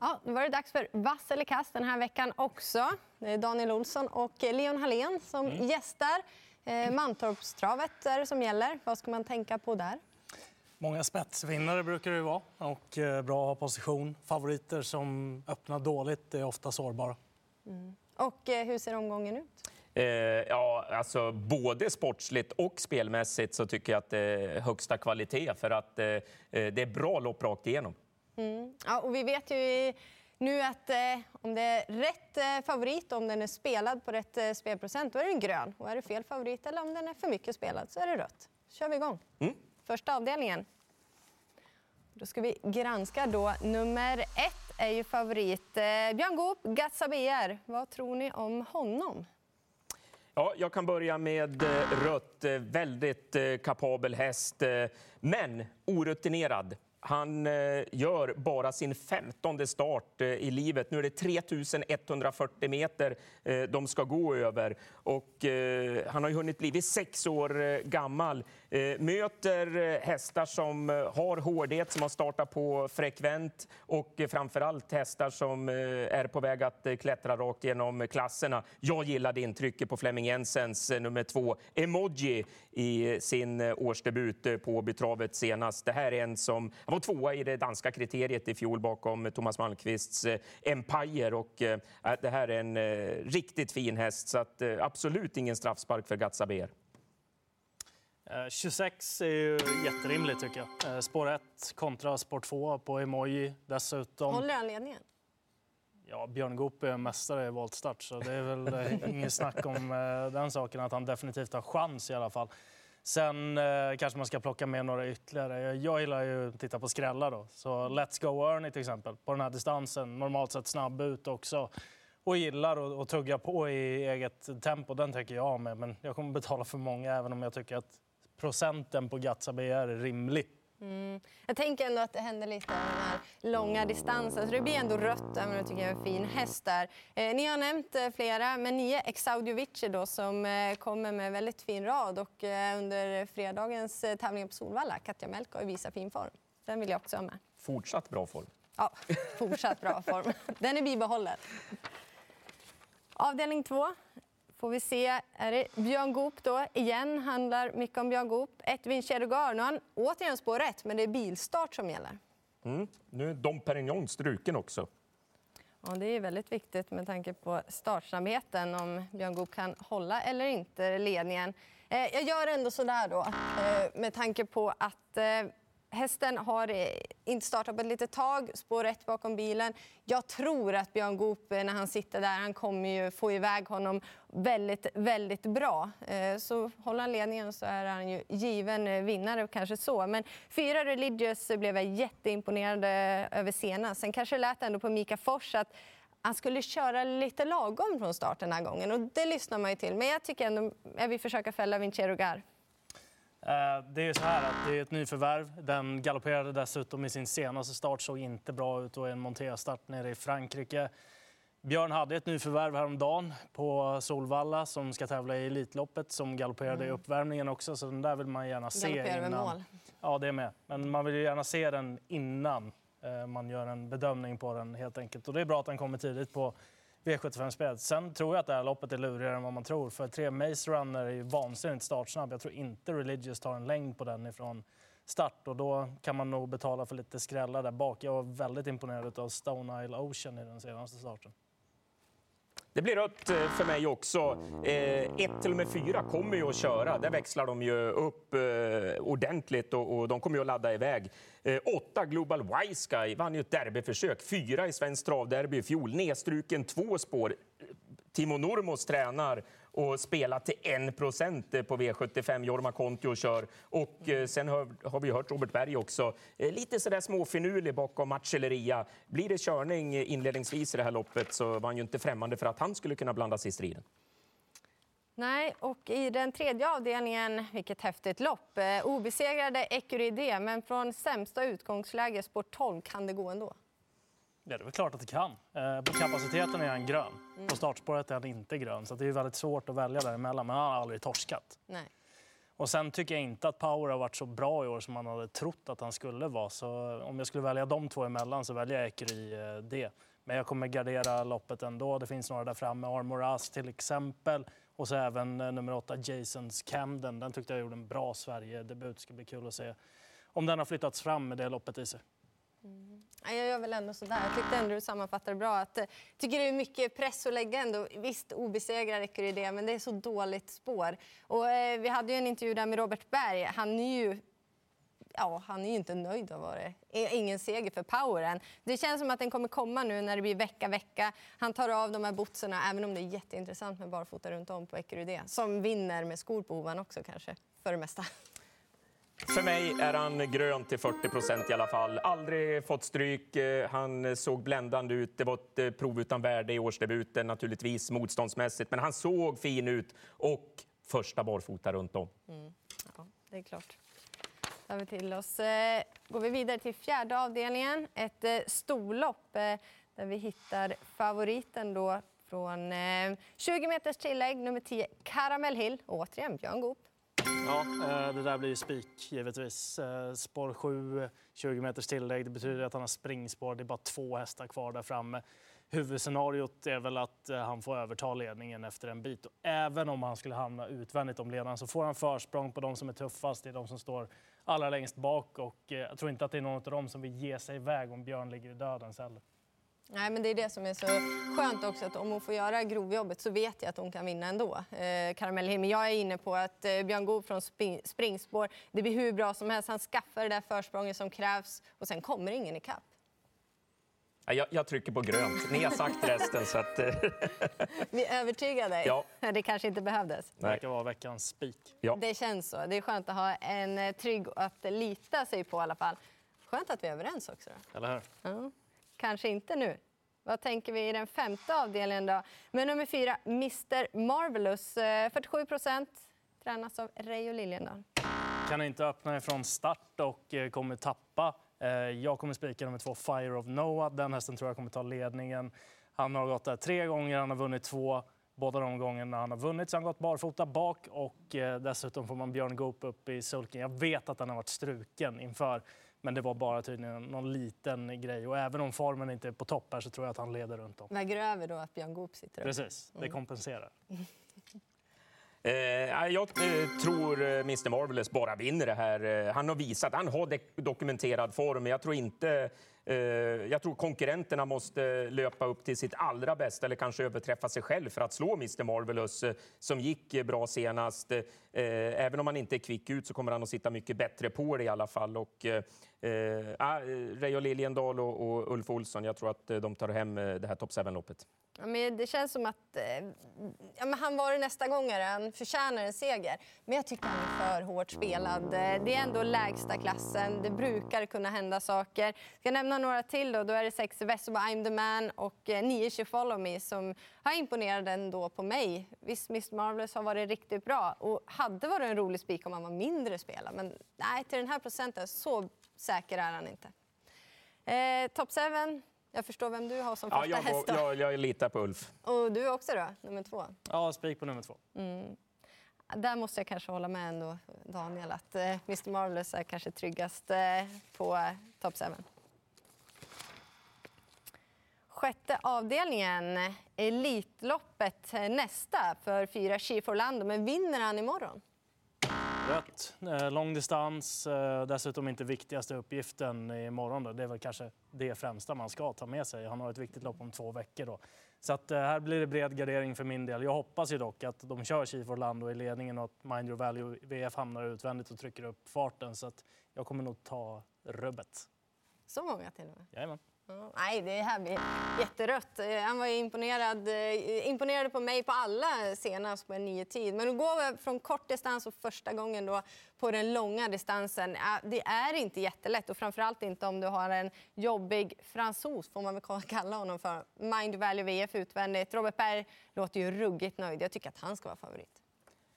Ja, nu var det dags för vass eller kast den här veckan också. Det är Daniel Olsson och Leon Hallén som mm. gästar. Eh, Mantorpstravet är det som gäller. Vad ska man tänka på där? Många spetsvinnare brukar det vara och eh, bra position. Favoriter som öppnar dåligt är ofta sårbara. Mm. Och eh, hur ser omgången ut? Eh, ja, alltså, både sportsligt och spelmässigt så tycker jag att det är högsta kvalitet för att det är bra lopp rakt igenom. Mm. Ja, och vi vet ju nu att eh, om det är rätt eh, favorit, om den är spelad på rätt eh, spelprocent, då är den grön. Och är det fel favorit eller om den är för mycket spelad så är det rött. kör vi igång. Mm. Första avdelningen. Då ska vi granska då. Nummer ett är ju favorit eh, Björn Goop, Gatsaber. Vad tror ni om honom? Ja, jag kan börja med eh, rött. Eh, väldigt kapabel häst, men orutinerad. Han eh, gör bara sin femtonde start eh, i livet. Nu är det 3140 meter eh, de ska gå över. Och han har hunnit bli sex år gammal. Möter hästar som har hårdhet, som har startat på frekvent och framför allt hästar som är på väg att klättra rakt genom klasserna. Jag gillade intrycket på Flemming Jensens nummer två, Emoji, i sin årsdebut på Åbytravet senast. Det här är en som han var tvåa i det danska kriteriet i fjol bakom Thomas Malmqvists eh, Empire. Och, eh, det här är en eh, riktigt fin häst, så att, absolut ingen straffspark för Gatsaber. 26 är ju jätterimligt tycker jag. Spår 1 kontra spår 2 på Emoji dessutom. Håller han ledningen? Ja, Björn Goop är mästare i voltstart så det är väl inget snack om den saken att han definitivt har chans i alla fall. Sen eh, kanske man ska plocka med några ytterligare. Jag gillar ju att titta på skrällar. Då. Så Let's Go Ernie till exempel, på den här distansen. Normalt sett snabb ut också. Och gillar att tugga på i eget tempo. Den tänker jag med. Men jag kommer betala för många även om jag tycker att procenten på Gatsabe är rimlig. Mm. Jag tänker ändå att det händer lite av den här långa distansen. Så det blir ändå rött, även om jag tycker jag är en fin häst där. Eh, ni har nämnt eh, flera, men nio Exaudiovici då, som eh, kommer med väldigt fin rad. Och eh, under fredagens eh, tävling på Solvalla, Katja Melko har visat fin form. Den vill jag också ha med. Fortsatt bra form. Ja, fortsatt bra form. Den är bibehållen. Avdelning två får vi se. Är det Björn Goop då? Igen handlar mycket om Björn Goop. Ett Vincedogar. Nu har han återigen spår rätt, men det är bilstart som gäller. Mm. Nu är Dom Perignon struken också. Ja, det är väldigt viktigt med tanke på startsnabbheten om Björn Goop kan hålla eller inte ledningen. Eh, jag gör ändå så där då, eh, med tanke på att eh, Hästen har eh, inte startat på ett litet tag, spår rätt bakom bilen. Jag tror att Björn Goop, eh, när han sitter där, han kommer ju få iväg honom väldigt, väldigt bra. Eh, så håller han ledningen så är han ju given vinnare, kanske så. Men fyra Religious blev jag jätteimponerad över senast. Sen kanske det lät ändå på Mika Fors att han skulle köra lite lagom från start den här gången. Och det lyssnar man ju till. Men jag tycker ändå jag vill försöka fälla Vincero Gar. Eh, det är så här att det är ett nyförvärv. Den galopperade dessutom i sin senaste start, såg inte bra ut och en monterstart nere i Frankrike. Björn hade ett nyförvärv häromdagen på Solvalla som ska tävla i Elitloppet som galopperade mm. i uppvärmningen också. Så den där vill man gärna se Galopperar innan. mål. Ja, det är med. Men man vill ju gärna se den innan eh, man gör en bedömning på den helt enkelt. Och det är bra att den kommer tidigt på V75-spelet. Sen tror jag att det här loppet är lurigare än vad man tror. För tre Maze Runner är ju vansinnigt startsnabb. Jag tror inte Religious tar en längd på den ifrån start och då kan man nog betala för lite skrällar där bak. Jag var väldigt imponerad av Stone Isle Ocean i den senaste starten. Det blir rött för mig också. 1 ett till och med 4 kommer ju att köra. Där växlar de ju upp eh, ordentligt och, och de kommer ju att ladda iväg. Eh, 8 Global Wise Guy vann ju ett derbyförsök. 4 i Svenskt travderby i fjol. Nedstruken två spår. Timo Nurmos tränar och spela till 1 eh, på V75. Jorma Kontio kör. Och eh, sen har, har vi hört Robert Berg också. Eh, lite sådär småfinurlig bakom Marcelleria. Blir det körning inledningsvis i det här loppet så var han ju inte främmande för att han skulle kunna blanda sig i striden. Nej, och i den tredje avdelningen, vilket häftigt lopp. Obesegrade Ecuride, men från sämsta utgångsläge, spår 12, kan det gå ändå? Ja, det är väl klart att det kan. Eh, på kapaciteten är han grön. På startspåret är han inte grön. Så det är väldigt svårt att välja däremellan. Men han har aldrig torskat. Nej. Och sen tycker jag inte att Power har varit så bra i år som man hade trott att han skulle vara. Så om jag skulle välja de två emellan så väljer jag Ecury eh, det. Men jag kommer gardera loppet ändå. Det finns några där framme, Armor As till exempel. Och så även eh, nummer åtta, Jasons Camden. Den tyckte jag gjorde en bra Sverige-debut. Det ska bli kul att se om den har flyttats fram med det loppet i sig. Mm. Jag gör väl ändå sådär. Jag tyckte ändå du sammanfattade bra. Att, eh, tycker det är mycket press att lägga ändå. Visst, obesegrad räcker i det, men det är så dåligt spår. Och, eh, vi hade ju en intervju där med Robert Berg. Han är ju ja, han är ju inte nöjd av det. Ingen seger för poweren. Det känns som att den kommer komma nu när det blir vecka, vecka. Han tar av de här bootserna, även om det är jätteintressant med barfota runt om på Ecurydé. Som vinner med skor på ovan också kanske, för det mesta. För mig är han grön till 40 procent i alla fall. Aldrig fått stryk. Eh, han såg bländande ut. Det var ett eh, prov utan värde i årsdebuten naturligtvis motståndsmässigt. Men han såg fin ut och första barfota runt om. Mm. Ja, det är klart. Tar vi till oss. Eh, går vi vidare till fjärde avdelningen. Ett storlopp där vi hittar favoriten då från 20 meters tillägg, nummer 10, Caramel Hill. återigen Björn Goop. Ja, eh, det där blir ju spik givetvis. Eh, spår 7, 20 meters tillägg. Det betyder att han har springspår. Det är bara två hästar kvar där framme. Huvudscenariot är väl att eh, han får överta ledningen efter en bit. Och även om han skulle hamna utvändigt om ledaren så får han försprång på de som är tuffast. Det är de som står allra längst bak och jag tror inte att det är någon av dem som vill ge sig iväg om Björn ligger i dödens heller. Nej, men det är det som är så skönt också, att om hon får göra grovjobbet så vet jag att hon kan vinna ändå. Eh, Karamell Men jag är inne på att eh, Björn Goop från springspår, det blir hur bra som helst. Han skaffar det där försprånget som krävs och sen kommer ingen ikapp. Jag, jag trycker på grönt. Ni har sagt resten. så att... Eh, Vi är övertygade. Ja. Det kanske inte behövdes. Det verkar vara veckans spik. Ja. Det känns så. Det är skönt att ha en eh, trygg att lita sig på i alla fall. Skönt att vi är överens också. Då. Eller hur? Ja kanske inte nu. Vad tänker vi i den femte avdelningen då? Med nummer fyra, Mr Marvelous. Eh, 47 procent. Tränas av Reijo Liljendahl. Kan inte öppna ifrån start och eh, kommer tappa. Eh, jag kommer spika nummer två, Fire of Noah. Den hästen tror jag kommer ta ledningen. Han har gått där tre gånger, han har vunnit två. Båda de gångerna han har vunnit så han gått barfota bak och dessutom får man Björn Goop upp i sulken. Jag vet att han har varit struken inför men det var bara tydligen någon liten grej. Och även om formen inte är på topp här så tror jag att han leder runt om. Väger över då att Björn Goop sitter upp? Precis, det mm. Eh, jag eh, tror eh, Mr Marvelous bara vinner det här. Eh, han har visat, han har dokumenterad form. Jag tror inte Eh, jag tror konkurrenterna måste löpa upp till sitt allra bästa eller kanske överträffa sig själv för att slå Mr Marvelous eh, som gick eh, bra senast. Eh, även om han inte är kvick ut så kommer han att sitta mycket bättre på det i alla fall. Och, ah, Reijo Liljendahl och, och Ulf Olsson, jag tror att de tar hem det här Top 7-loppet. Ja, men det känns som att eh, ja, men han var det nästa gång, han förtjänar en seger. Men jag tycker han är för hårt spelad. Eh, det är ändå lägsta klassen, det brukar kunna hända saker. Jag ska nämna några till då. Då är det sex Vesoba I'm the man och eh, nio She Follow Me som har imponerat ändå på mig. Visst, Miss Marvelous har varit riktigt bra och hade varit en rolig spik om han var mindre spelad. Men nej, till den här procenten, så säker är han inte. Eh, Top 7, jag förstår vem du har som första ja, jag, häst. Jag, jag litar på Ulf. Och du också då, nummer två? Ja, spik på nummer två. Mm. Där måste jag kanske hålla med ändå, Daniel, att eh, Mr Marvelous är kanske tryggast eh, på eh, Top 7. Sjätte avdelningen, Elitloppet nästa för fyra Chief Orlando. Men vinner han imorgon? Rätt. Eh, lång distans, eh, dessutom inte viktigaste uppgiften imorgon. Då. Det är väl kanske det främsta man ska ta med sig. Han har ett viktigt lopp om två veckor. Då. Så att, eh, här blir det bred gardering för min del. Jag hoppas ju dock att de kör Chief Orlando i ledningen och att Mind Your Value VF hamnar utvändigt och trycker upp farten. Så att jag kommer nog ta rubbet. Så många till och med? Jajamän. Nej, det här blir jätterött. Eh, han var imponerad, eh, imponerade på mig på alla senast på en nio tid. Men att gå från kort distans och första gången då på den långa distansen, eh, det är inte jättelätt. Och framförallt inte om du har en jobbig fransos, får man väl kalla honom för. Mind Value VF utvändigt. Robert Berg låter ju ruggigt nöjd. Jag tycker att han ska vara favorit.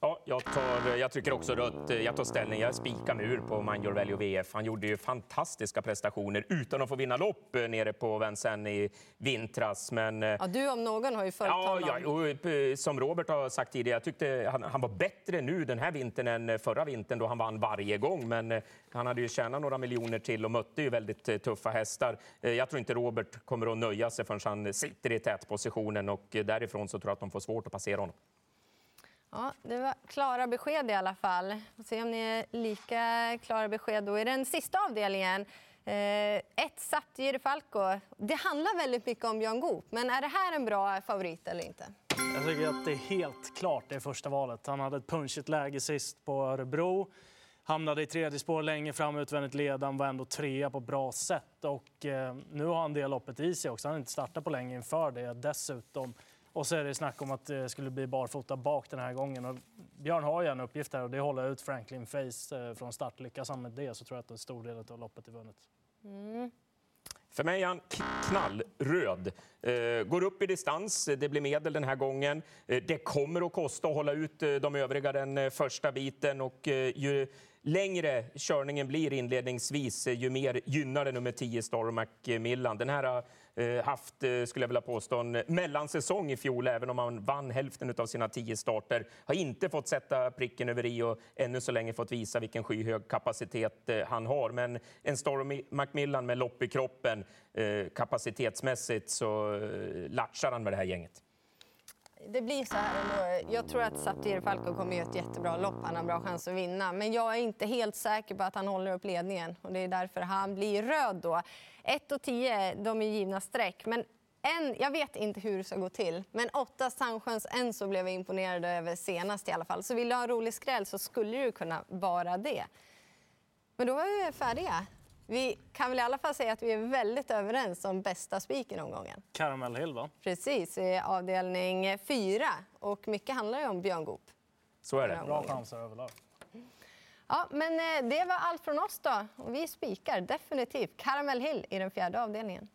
Ja, jag, tar, jag tycker också rött. Jag tar ställning. Jag spikar mur på Mind Value VF. Han gjorde ju fantastiska prestationer utan att få vinna lopp eh, nere på Vincennes i vintras. Men, ja, du om någon har ju följt ja, honom. Ja, och, som Robert har sagt tidigare, jag tyckte han, han, var bättre nu den här vintern än förra vintern då han vann varje gång. Men han hade ju tjänat några miljoner till och mötte ju väldigt tuffa hästar. Jag tror inte Robert kommer att nöja sig förrän han sitter i tätpositionen och därifrån så tror jag att de får svårt att passera honom. Ja, det var klara besked i alla fall. Får se om ni är lika klara besked då i den sista avdelningen. Eh, ett Jiri Falco. Det handlar väldigt mycket om Björn Goop, men är det här en bra favorit eller inte? Jag tycker att det är helt klart det första valet. Han hade ett punchigt läge sist på Örebro. Hamnade i tredje spår länge fram utvändigt ledan, var ändå trea på bra sätt. Och eh, nu har han det loppet i sig också. Han har inte startat på länge inför det dessutom. Och så är det snack om att det skulle bli barfota bak den här gången. Och Björn har ju en uppgift här och det hålla ut Franklin Face eh, från start. Lyckas han med det så tror jag att en stor del av loppet är vunnet. Mm. För mig är han knallröd. Eh, går upp i distans, det blir medel den här gången. Eh, det kommer att kosta att hålla ut de övriga den första biten och ju längre körningen blir inledningsvis, eh, ju mer gynnar det nummer 10 Star Macmillan. Den här har haft, eh, skulle jag vilja påstå, en mellansäsong i fjol, även om han vann hälften av sina tio starter. Har inte fått sätta pricken över i och ännu så länge fått visa vilken skyhög kapacitet han har. Men en Star Macmillan med lopp i kroppen, kapacitetsmässigt så latchar han med det här gänget det blir så här ändå. Jag tror att Saptir Falco kommer göra ett jättebra lopp. Han har bra chans att vinna. Men jag är inte helt säker på att han håller upp ledningen. Och det är därför han blir röd då. 1 och 10, de är givna streck. Men en, jag vet inte hur det ska gå till, men åtta Sandsjöns Enzo, blev jag imponerad över senast i alla fall. Så vill du ha en rolig skräll så skulle du kunna vara det. Men då var vi färdiga. Vi kan väl i alla fall säga att vi är väldigt överens om bästa spiken omgången. Caramel Hill, va? Precis, i avdelning fyra. Och mycket handlar ju om Björn Goop. Så är det. Bra chanser överlag. Ja, men eh, det var allt från oss då. Och vi spikar definitivt Caramel Hill i den fjärde avdelningen.